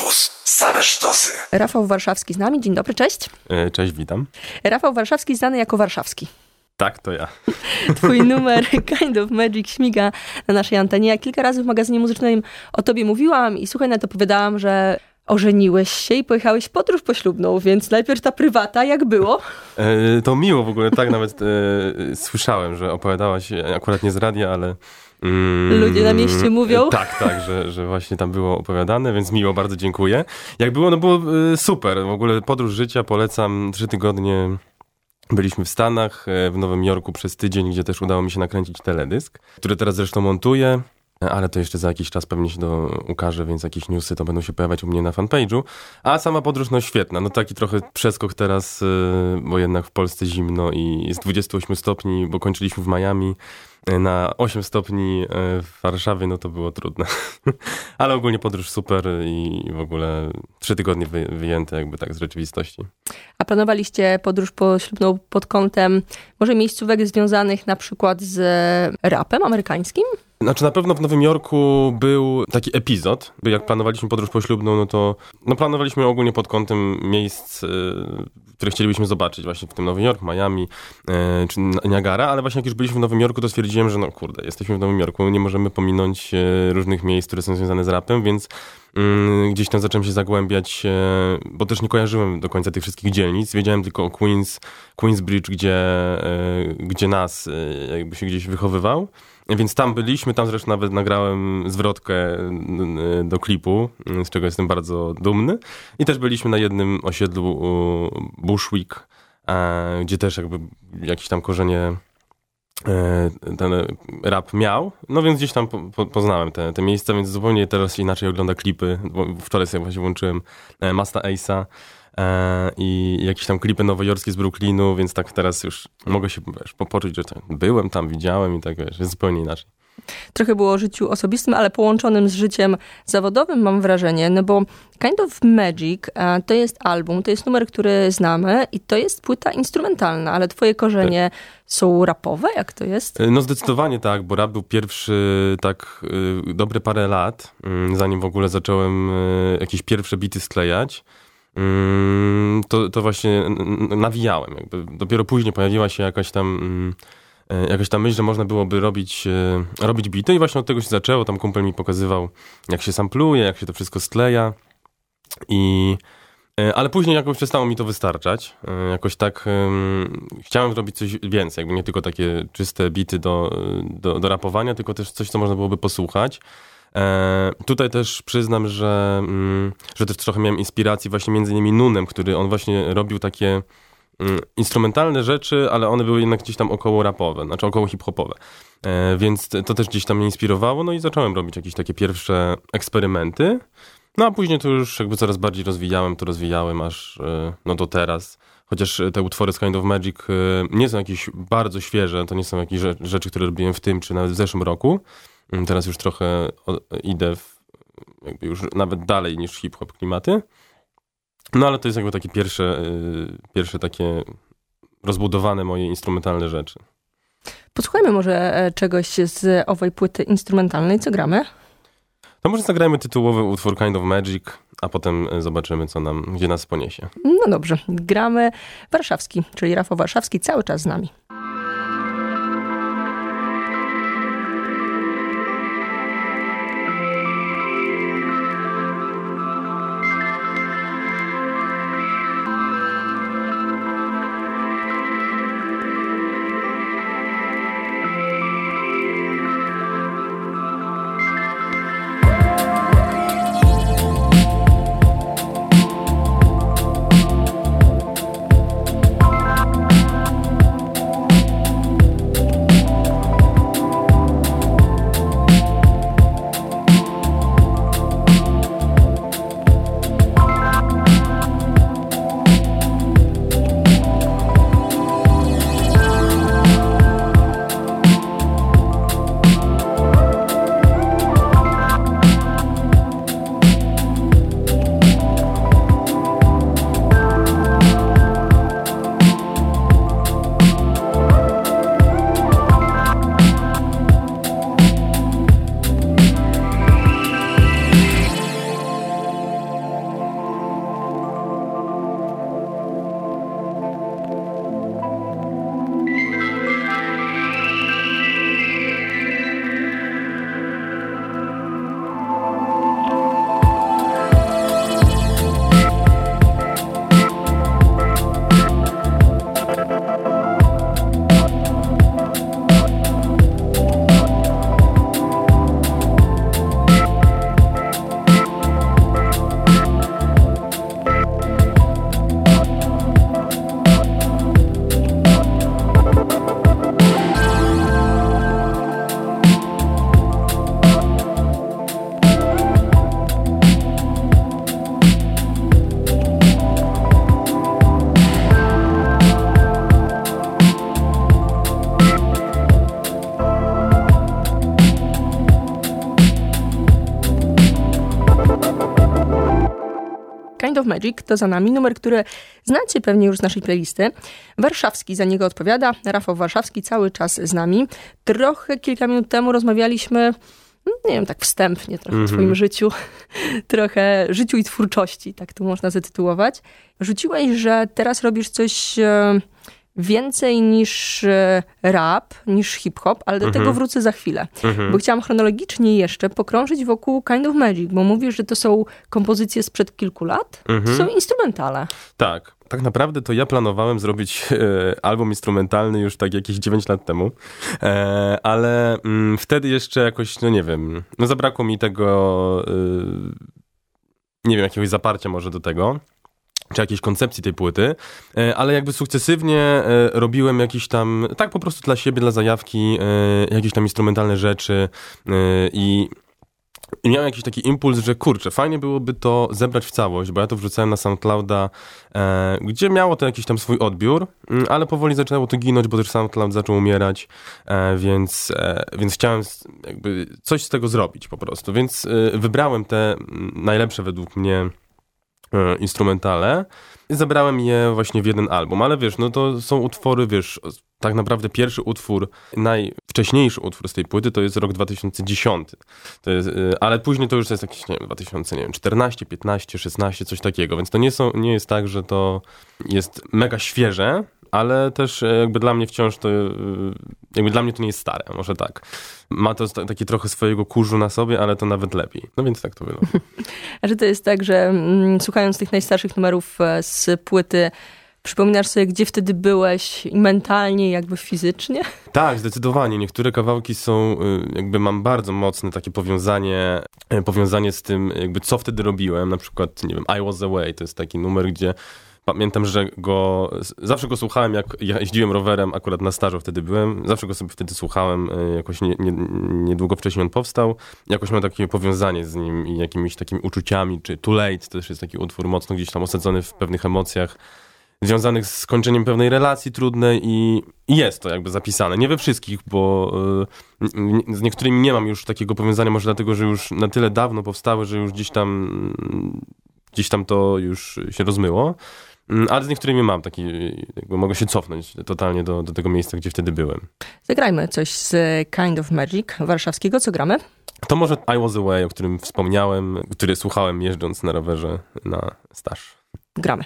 Campus. Same sztosy. Rafał Warszawski z nami. Dzień dobry, cześć. E, Cześć, witam. Rafał Warszawski znany jako Warszawski. Tak, to ja. Twój numer Kind of Magic śmiga na naszej antenie. Ja kilka razy w magazynie muzycznym o tobie mówiłam i słuchaj, nawet opowiadałam, że ożeniłeś się i pojechałeś w podróż poślubną, więc najpierw ta prywata, jak było? E, To miło w ogóle, tak nawet e, słyszałem, że opowiadałaś, akurat nie z radia, ale... mm, Ludzie na mieście mówią. e, Tak, tak, że, że właśnie tam było opowiadane, więc miło, bardzo dziękuję. Jak było, no było e, super. W ogóle podróż życia polecam. Trzy tygodnie byliśmy w Stanach, e, w Nowym Jorku przez tydzień, gdzie też udało mi się nakręcić teledysk, który teraz zresztą montuję. Ale to jeszcze za jakiś czas pewnie się to ukaże, więc jakieś newsy to będą się pojawiać u mnie na fanpage'u. A sama podróż, no świetna. No taki trochę przeskok teraz, y, bo jednak w Polsce zimno i jest 28 stopni, bo kończyliśmy w Miami. Y, Na 8 stopni y, w Warszawie, no to było trudne. Ale ogólnie podróż super i w ogóle trzy tygodnie wy, wyjęte jakby tak z rzeczywistości. A planowaliście podróż poślubną pod kątem może miejscówek związanych na przykład z rapem amerykańskim? Znaczy na pewno w Nowym Jorku był taki epizod, jak planowaliśmy podróż poślubną, no to no planowaliśmy ogólnie pod kątem miejsc, y, które chcielibyśmy zobaczyć właśnie w tym Nowym Jorku, Miami y, czy Niagara, ale właśnie jak już byliśmy w Nowym Jorku, to stwierdziłem, że no kurde, jesteśmy w Nowym Jorku, nie możemy pominąć y, różnych miejsc, które są związane z rapem, więc mm, gdzieś tam zacząłem się zagłębiać, bo też nie kojarzyłem do końca tych wszystkich dzielnic, wiedziałem tylko o Queens, Queensbridge, gdzie, gdzie nas jakby się gdzieś wychowywał. Więc tam byliśmy, tam zresztą nawet nagrałem zwrotkę do klipu, z czego jestem bardzo dumny. I też byliśmy na jednym osiedlu Bushwick, e, gdzie też jakby jakieś tam korzenie e, ten rap miał. No więc gdzieś tam po, po, poznałem te, te miejsca, więc zupełnie teraz inaczej ogląda klipy. Wczoraj sobie właśnie włączyłem e, Masta Ace'a i jakieś tam klipy nowojorskie z Brooklynu, więc tak teraz już mogę się wiesz, po- poczuć, że tak, byłem tam, widziałem i tak wiesz, jest zupełnie inaczej. Trochę było o życiu osobistym, ale połączonym z życiem zawodowym, mam wrażenie, no bo Kind of Magic e, to jest album, to jest numer, który znamy i to jest płyta instrumentalna, ale twoje korzenie są rapowe, jak to jest? E, No zdecydowanie tak, bo rap był pierwszy tak y, dobre parę lat, mm, zanim w ogóle zacząłem y, jakieś pierwsze bity sklejać. Mm, To, to właśnie nawijałem. Jakby. Dopiero później pojawiła się jakaś tam, mm, e, jakaś tam myśl, że można byłoby robić, e, robić bity i właśnie od tego się zaczęło. Tam kumpel mi pokazywał, jak się sampluje, jak się to wszystko skleja. I, e, ale później jakoś przestało mi to wystarczać. Jakoś tak em, chciałem zrobić coś więcej, jakby nie tylko takie czyste bity do, do, do rapowania, tylko też coś, co można byłoby posłuchać. E, tutaj też przyznam, że, mm, że też trochę miałem inspiracji właśnie między innymi Nunem, który on właśnie robił takie mm, instrumentalne rzeczy, ale one były jednak gdzieś tam około rapowe, znaczy około hip-hopowe. E, więc to też gdzieś tam mnie inspirowało, no i zacząłem robić jakieś takie pierwsze eksperymenty. No a później to już jakby coraz bardziej rozwijałem, to rozwijałem aż e, no do teraz. Chociaż te utwory z Kind of Magic e, nie są jakieś bardzo świeże, to nie są jakieś rze- rzeczy, które robiłem w tym czy nawet w zeszłym roku. Mm, Teraz już trochę idę w, jakby już nawet dalej niż hip-hop klimaty. No ale to jest jakby takie pierwsze, y, pierwsze takie rozbudowane moje instrumentalne rzeczy. Posłuchajmy może e, czegoś z owej płyty instrumentalnej, co gramy? To może zagrajmy tytułowy utwór Kind of Magic, a potem y, zobaczymy, co nam, gdzie nas poniesie. No dobrze, gramy Warszawski, czyli Rafał Warszawski cały czas z nami. Magic to za nami, numer, który znacie pewnie już z naszej playlisty. Warszawski za niego odpowiada, Rafał Warszawski cały czas z nami. Trochę kilka minut temu rozmawialiśmy no, nie wiem, tak wstępnie trochę mm -hmm. o swoim życiu, trochę życiu i twórczości, tak to można zatytułować. Rzuciłeś, że teraz robisz coś więcej niż e, rap, niż hip-hop, ale do -hmm. tego wrócę za chwilę. -hmm. Bo chciałam chronologicznie jeszcze pokrążyć wokół Kind of Magic, bo mówisz, że to są kompozycje sprzed kilku lat, to mhm. są instrumentale. Tak, tak naprawdę to ja planowałem zrobić e, album instrumentalny już tak jakieś 9 lat temu, e, ale mm, wtedy jeszcze jakoś, no nie wiem, no zabrakło mi tego, e, nie wiem, jakiegoś zaparcia może do tego czy jakiejś koncepcji tej płyty, e, ale jakby sukcesywnie e, robiłem jakieś tam, tak po prostu dla siebie, dla zajawki, e, jakieś tam instrumentalne rzeczy i miałem jakiś taki impuls, że kurczę, fajnie byłoby to zebrać w całość, bo ja to wrzucałem na SoundClouda, gdzie miało to jakiś tam swój odbiór, mm, ale powoli zaczęło to ginąć, bo też SoundCloud zaczął umierać, więc, więc chciałem jakby coś z tego zrobić po prostu. Więc wybrałem te mm, najlepsze według mnie instrumentale i zebrałem je właśnie w jeden album, ale wiesz, no to są utwory, wiesz, tak naprawdę pierwszy utwór, najwcześniejszy utwór z tej płyty to jest rok 2010. To jest, y, ale później to już jest jakieś, nie wiem, 2014, 15, 16, coś takiego, więc to nie, są, nie jest tak, że to jest mega świeże, ale też e, jakby dla mnie wciąż to, e, jakby dla mnie to nie jest stare, może tak. Ma to takie trochę swojego kurzu na sobie, ale to nawet lepiej. No więc tak to wygląda. A że to jest tak, że mm, słuchając tych najstarszych numerów e, z płyty, Przypominasz sobie, gdzie wtedy byłeś mentalnie, jakby fizycznie? Tak, zdecydowanie. Niektóre kawałki są, jakby mam bardzo mocne takie powiązanie, powiązanie z tym, jakby co wtedy robiłem. Na przykład, nie wiem, I Was Away to jest taki numer, gdzie Pamiętam, że go, zawsze go słuchałem, jak jeździłem rowerem, akurat na stażu wtedy byłem, zawsze go sobie wtedy słuchałem, e, jakoś nie, nie, niedługo wcześniej on powstał, jakoś miał takie powiązanie z nim i jakimiś takimi uczuciami, czy Too Late, to też jest taki utwór mocno gdzieś tam osadzony w pewnych emocjach, związanych z skończeniem pewnej relacji trudnej i, jest to jakby zapisane. Nie we wszystkich, bo y, z niektórymi nie mam już takiego powiązania, może dlatego, że już na tyle dawno powstały, że już gdzieś tam gdzieś tam to już się rozmyło. Mm, ale z niektórymi mam taki, jakby mogę się cofnąć totalnie do, do tego miejsca, gdzie wtedy byłem. Zagrajmy coś z Kind of Magic warszawskiego. Co gramy? To może I Was Away, o którym wspomniałem, który słuchałem jeżdżąc na rowerze na staż. Gramy.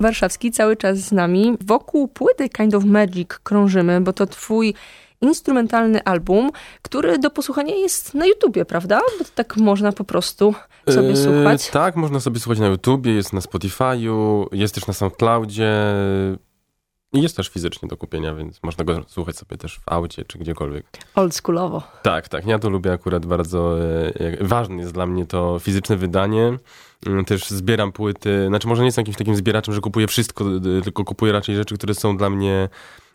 Warszawski cały czas z nami. Wokół płyty Kind of Magic krążymy, bo to twój instrumentalny album, który do posłuchania jest na YouTubie, prawda? Bo tak można po prostu sobie yy, słuchać. Tak, można sobie słuchać na YouTubie, jest na Spotify'u, jest też na SoundCloudzie. I jest też fizycznie do kupienia, więc można go słuchać sobie też w aucie czy gdziekolwiek. Oldschoolowo. Tak, tak. Ja to lubię akurat bardzo. E, ważne jest dla mnie to fizyczne wydanie. Mm, też zbieram płyty. Znaczy, może nie jestem jakimś takim zbieraczem, że kupuję wszystko, tylko kupuję raczej rzeczy, które są dla mnie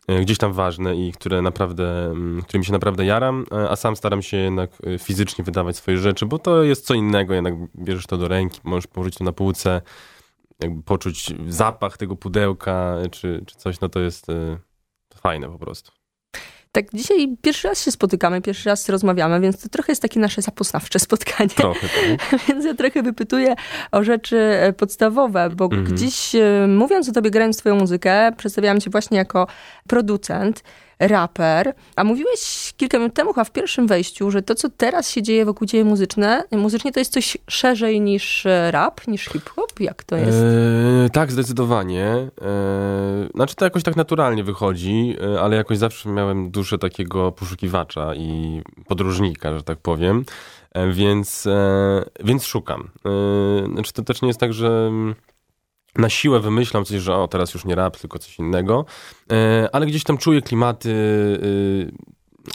e, gdzieś tam ważne i które naprawdę, mm, którymi się naprawdę jaram, e, a sam staram się jednak fizycznie wydawać swoje rzeczy, bo to jest co innego, jednak bierzesz to do ręki, możesz położyć to na półce, jakby poczuć zapach tego pudełka czy, czy coś, no to jest y, fajne po prostu. Tak, dzisiaj pierwszy raz się spotykamy, pierwszy raz rozmawiamy, więc to trochę jest takie nasze zapoznawcze spotkanie. Trochę, tak. więc ja trochę wypytuję o rzeczy e, podstawowe, bo gdzieś e, mówiąc o tobie, grając twoją muzykę, przedstawiałam cię właśnie jako producent raper. A mówiłeś kilka minut temu, chyba w pierwszym wejściu, że to, co teraz się dzieje wokół ciebie muzyczne, muzycznie, to jest coś szerzej niż e, rap, niż hip-hop? Jak to jest? Eee, tak, zdecydowanie. Eee, znaczy to jakoś tak naturalnie wychodzi, e, ale jakoś zawsze miałem duszę takiego poszukiwacza i podróżnika, że tak powiem. E, więc, więc szukam. Znaczy to też nie jest tak, że na siłę wymyślam coś, że o, teraz już nie rap, tylko coś innego, e, ale gdzieś tam czuję klimaty,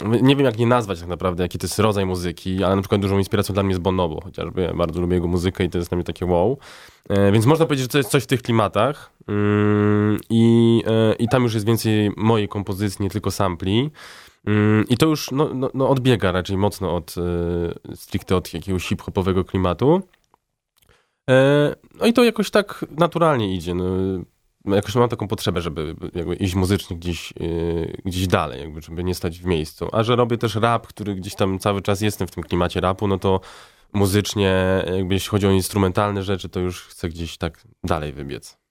e, nie wiem jak nie nazwać tak naprawdę, jaki to jest rodzaj muzyki, ale na przykład dużą inspiracją dla mnie jest Bonobo, chociażby ja bardzo lubię jego muzykę i to jest dla mnie takie wow. E, więc można powiedzieć, że to jest coś w tych klimatach mm, i, i tam już jest więcej mojej kompozycji, nie tylko sampli. Mm, I to już no, no, no odbiega raczej mocno od stricte od jakiegoś hip-hopowego klimatu. E, no i to jakoś tak naturalnie idzie. No, jakoś mam taką potrzebę, żeby iść muzycznie gdzieś, e, gdzieś dalej, jakby, żeby nie stać w miejscu. A że robię też rap, który gdzieś tam cały czas jestem w tym klimacie rapu, no to muzycznie, jakby jeśli chodzi o instrumentalne rzeczy, to już chcę gdzieś tak dalej wybiec.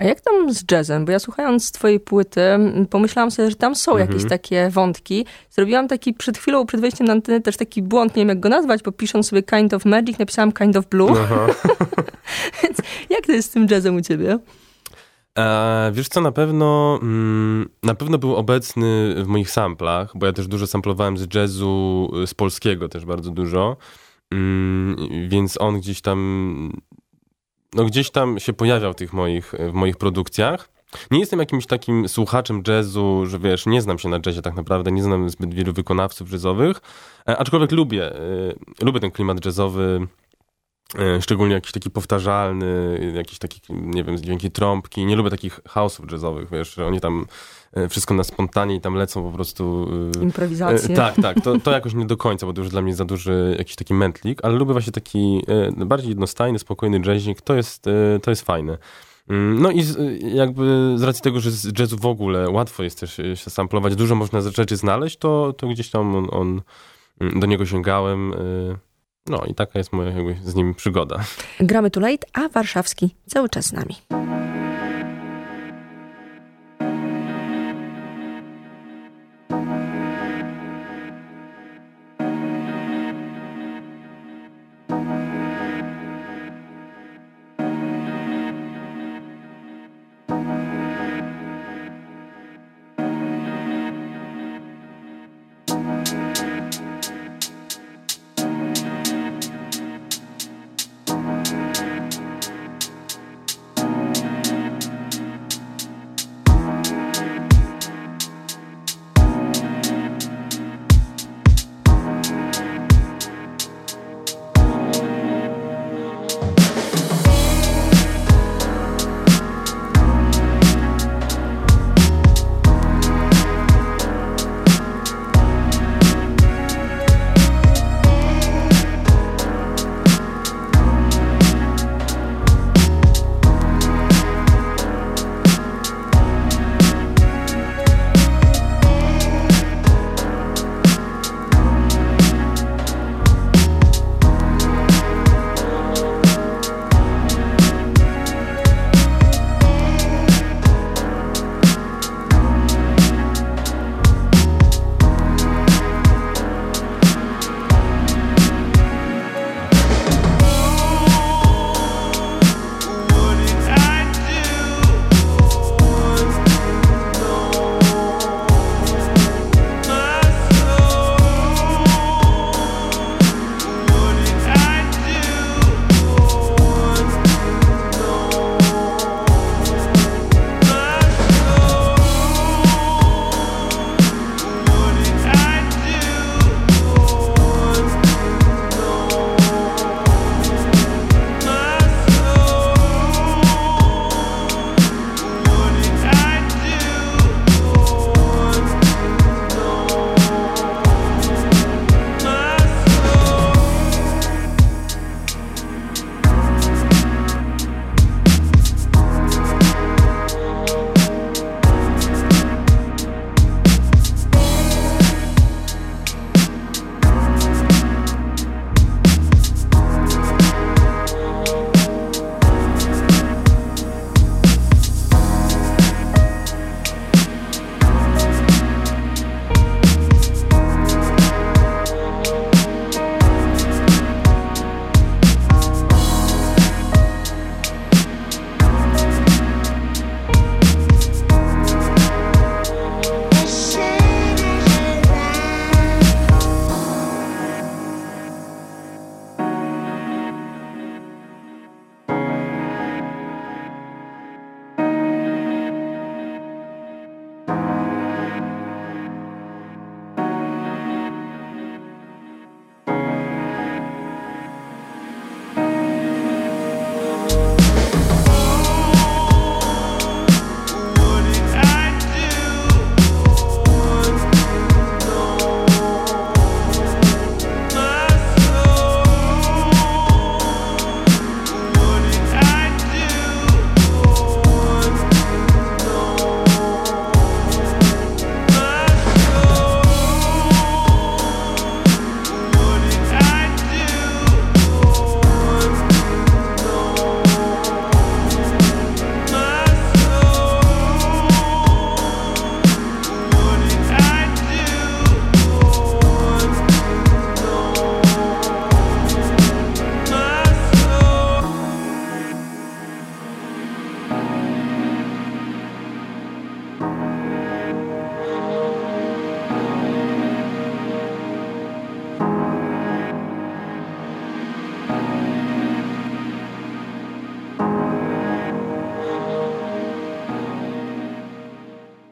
A jak tam z jazzem? Bo ja słuchając twojej płyty, pomyślałam sobie, że tam są mhm. jakieś takie wątki. Zrobiłam taki przed chwilą, przed wejściem na antenę też taki błąd, nie wiem jak go nazwać, bo pisząc sobie Kind of Magic, napisałam Kind of Blue. Więc jak to jest z tym jazzem u ciebie? E, wiesz co, na pewno mm, na pewno był obecny w moich samplach, bo ja też dużo samplowałem z jazzu, z polskiego też bardzo dużo, mm, więc on gdzieś tam no gdzieś tam się pojawiał tych moich, w moich produkcjach. Nie jestem jakimś takim słuchaczem jazzu, że wiesz, nie znam się na jazzie tak naprawdę, nie znam zbyt wielu wykonawców jazzowych, e, aczkolwiek lubię, e, lubię ten klimat jazzowy, e, szczególnie jakiś taki powtarzalny, jakiś taki, nie wiem, dźwięki trąbki. Nie lubię takich house'ów jazzowych, wiesz, że oni tam wszystko na spontanie i tam lecą po prostu... Improwizacje. Tak, tak, to, to jakoś nie do końca, bo to już dla mnie za duży jakiś taki mętlik, ale lubię właśnie taki bardziej jednostajny, spokojny jazzik, to jest, to jest fajne. Mm, no i z, jakby z racji tego, że z jazzu w ogóle łatwo jest też się samplować, dużo można rzeczy znaleźć, to, to gdzieś tam on, on mm, do niego sięgałem. No i taka jest moja jakby z nim przygoda. Gramy tu late, a warszawski cały czas z nami.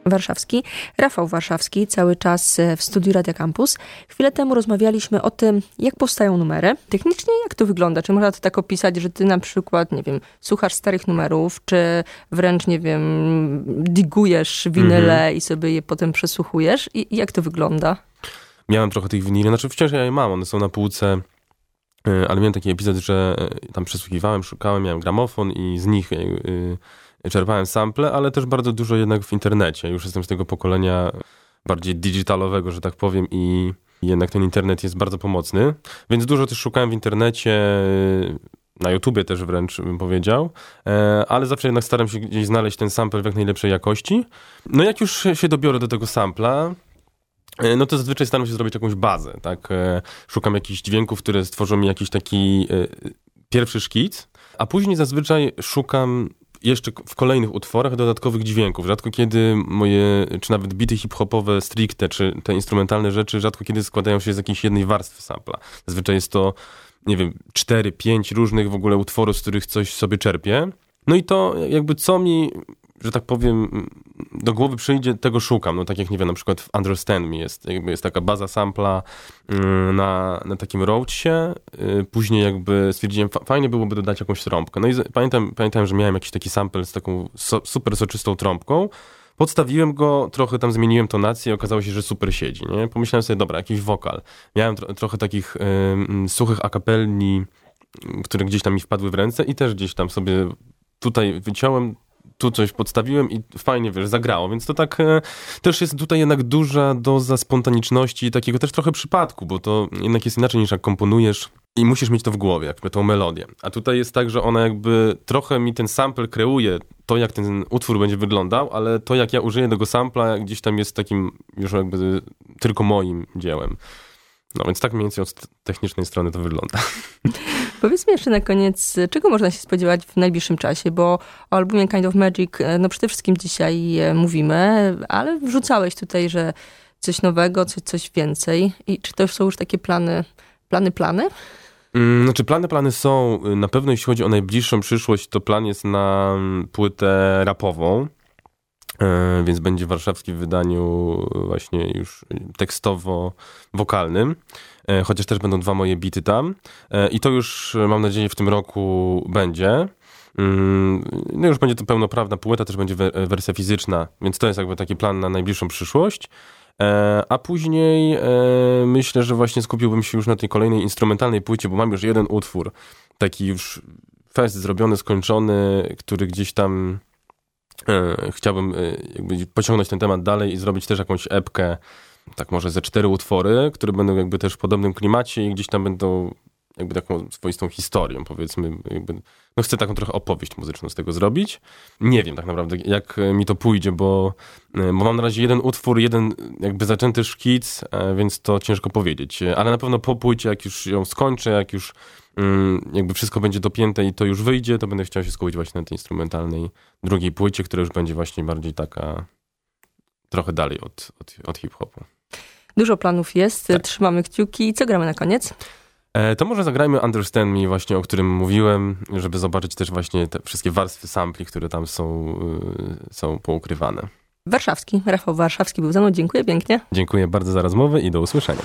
Warszawski. Rafał Warszawski, cały czas w studiu Radia Campus. Chwilę temu rozmawialiśmy o tym, jak powstają numery. Technicznie jak to wygląda? Czy można to tak opisać, że ty na przykład, nie wiem, słuchasz starych numerów, czy wręcz, nie wiem, digujesz winyle mhm. i sobie je potem przesłuchujesz? I jak to wygląda? Miałem trochę tych winili, znaczy wciąż ja je mam, one są na półce e, ale miałem taki epizod, że e, tam przesłuchiwałem, szukałem, miałem gramofon i z nich e, czerpałem sample, ale też bardzo dużo jednak w internecie. Już jestem z tego pokolenia bardziej digitalowego, że tak powiem i jednak ten internet jest bardzo pomocny, więc dużo też szukałem w internecie, na YouTubie też wręcz bym powiedział, ale zawsze jednak staram się gdzieś znaleźć ten sample w jak najlepszej jakości. No jak już się dobiorę do tego sampla, E, no to zazwyczaj staram się zrobić jakąś bazę, tak? E, szukam jakichś dźwięków, które stworzą mi jakiś taki e, pierwszy szkic, a później zazwyczaj szukam jeszcze w kolejnych utworach dodatkowych dźwięków. Rzadko kiedy moje, czy nawet bity hip-hopowe stricte, czy te instrumentalne rzeczy, rzadko kiedy składają się z jakiejś jednej warstwy sampla. Zazwyczaj jest to, nie wiem, cztery, pięć różnych w ogóle utworów, z których coś sobie czerpię. No i to jakby co mi że tak powiem, do głowy przyjdzie, tego szukam. No tak jak, nie wiem, na przykład w Understand Me jest, jakby jest taka baza sampla mm, na, na takim roadsie. Y, później jakby stwierdziłem, fajnie byłoby dodać jakąś trąbkę. No i pamiętam, pamiętam że miałem jakiś taki sample z taką so, super soczystą trąbką. Podstawiłem go, trochę tam zmieniłem tonację i okazało się, że super siedzi, nie? Pomyślałem sobie, dobra, jakiś wokal. Miałem tro, trochę takich y, suchych akapelni, które gdzieś tam mi wpadły w ręce i też gdzieś tam sobie tutaj wyciąłem tu coś podstawiłem i fajnie, wiesz, zagrało, więc to tak e, też jest tutaj jednak duża doza spontaniczności i takiego też trochę przypadku, bo to jednak jest inaczej niż jak komponujesz i musisz mieć to w głowie, jakby tą melodię. A tutaj jest tak, że ona jakby trochę mi ten sample kreuje to, jak ten utwór będzie wyglądał, ale to, jak ja użyję tego sampla, gdzieś tam jest takim już jakby tylko moim dziełem. No więc tak mniej więcej od technicznej strony to wygląda. Powiedz mi jeszcze na koniec, czego można się spodziewać w najbliższym czasie, bo o albumie Kind of Magic, e, no przede wszystkim dzisiaj e, mówimy, ale wrzucałeś tutaj, że coś nowego, coś, coś więcej. I czy to są już takie plany, plany, plany? Mm, znaczy plany, plany są. Na pewno jeśli chodzi o najbliższą przyszłość, to plan jest na mm, płytę rapową. E, więc będzie warszawski w wydaniu właśnie już tekstowo-wokalnym, e, chociaż też będą dwa moje bity tam. E, I to już mam nadzieję w tym roku będzie. Mm, no już będzie to pełnoprawna płyta, też będzie wersja fizyczna, więc to jest jakby taki plan na najbliższą przyszłość. A później myślę, że właśnie skupiłbym się już na tej kolejnej instrumentalnej płycie, bo mam już jeden utwór, taki już fest zrobiony, skończony, który gdzieś tam chciałbym e, jakby pociągnąć ten temat dalej i zrobić też jakąś epkę, tak może ze cztery utwory, które będą jakby też w podobnym klimacie i gdzieś tam będą jakby taką swoistą historią, powiedzmy, jakby, no chcę taką trochę opowieść muzyczną z tego zrobić. Nie wiem tak naprawdę, jak mi to pójdzie, bo, bo mam na razie jeden utwór, jeden jakby zaczęty szkic, e, więc to ciężko powiedzieć. Ale na pewno po płycie, jak już ją skończę, jak już Mm, jakby wszystko będzie dopięte i to już wyjdzie, to będę chciał się skupić właśnie na tej instrumentalnej drugiej płycie, która już będzie właśnie bardziej taka trochę dalej od, od, od hip-hopu. Dużo planów jest, tak. trzymamy kciuki. Co gramy na koniec? E, to może zagrajmy Understand Me właśnie, o którym mówiłem, żeby zobaczyć też właśnie te wszystkie warstwy sampli, które tam są, y, są poukrywane. Warszawski, Rafał Warszawski był ze mną. Dziękuję pięknie. Dziękuję bardzo za rozmowę i do usłyszenia.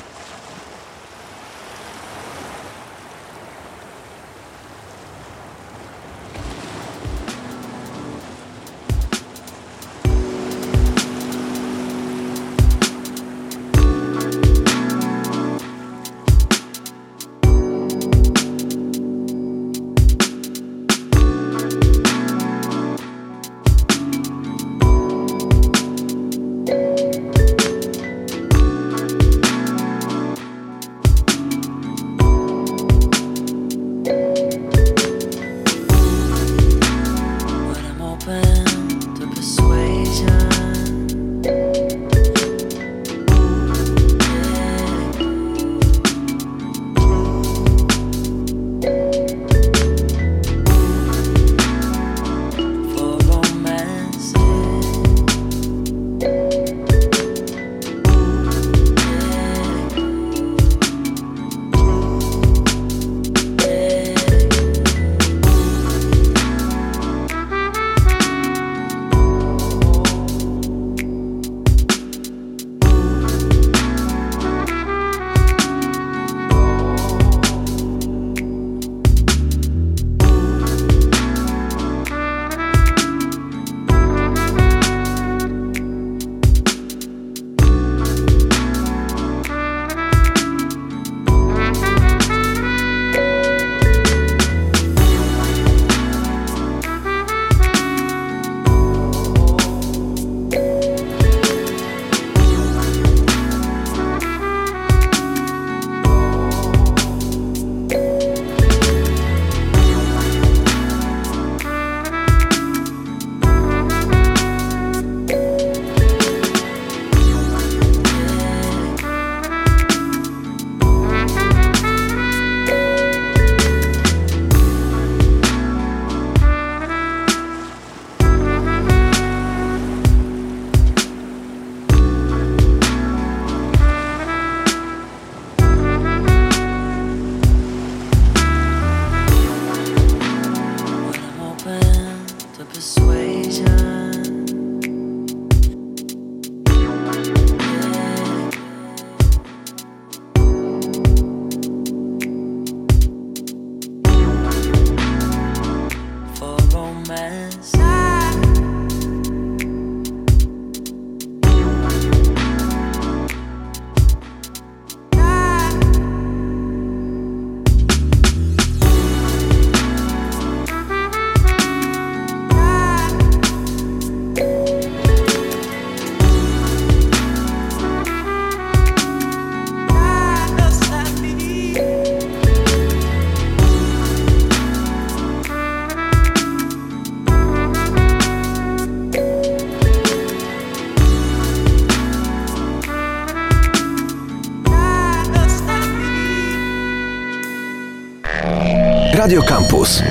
Campus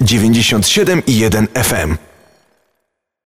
97 i 1 FM.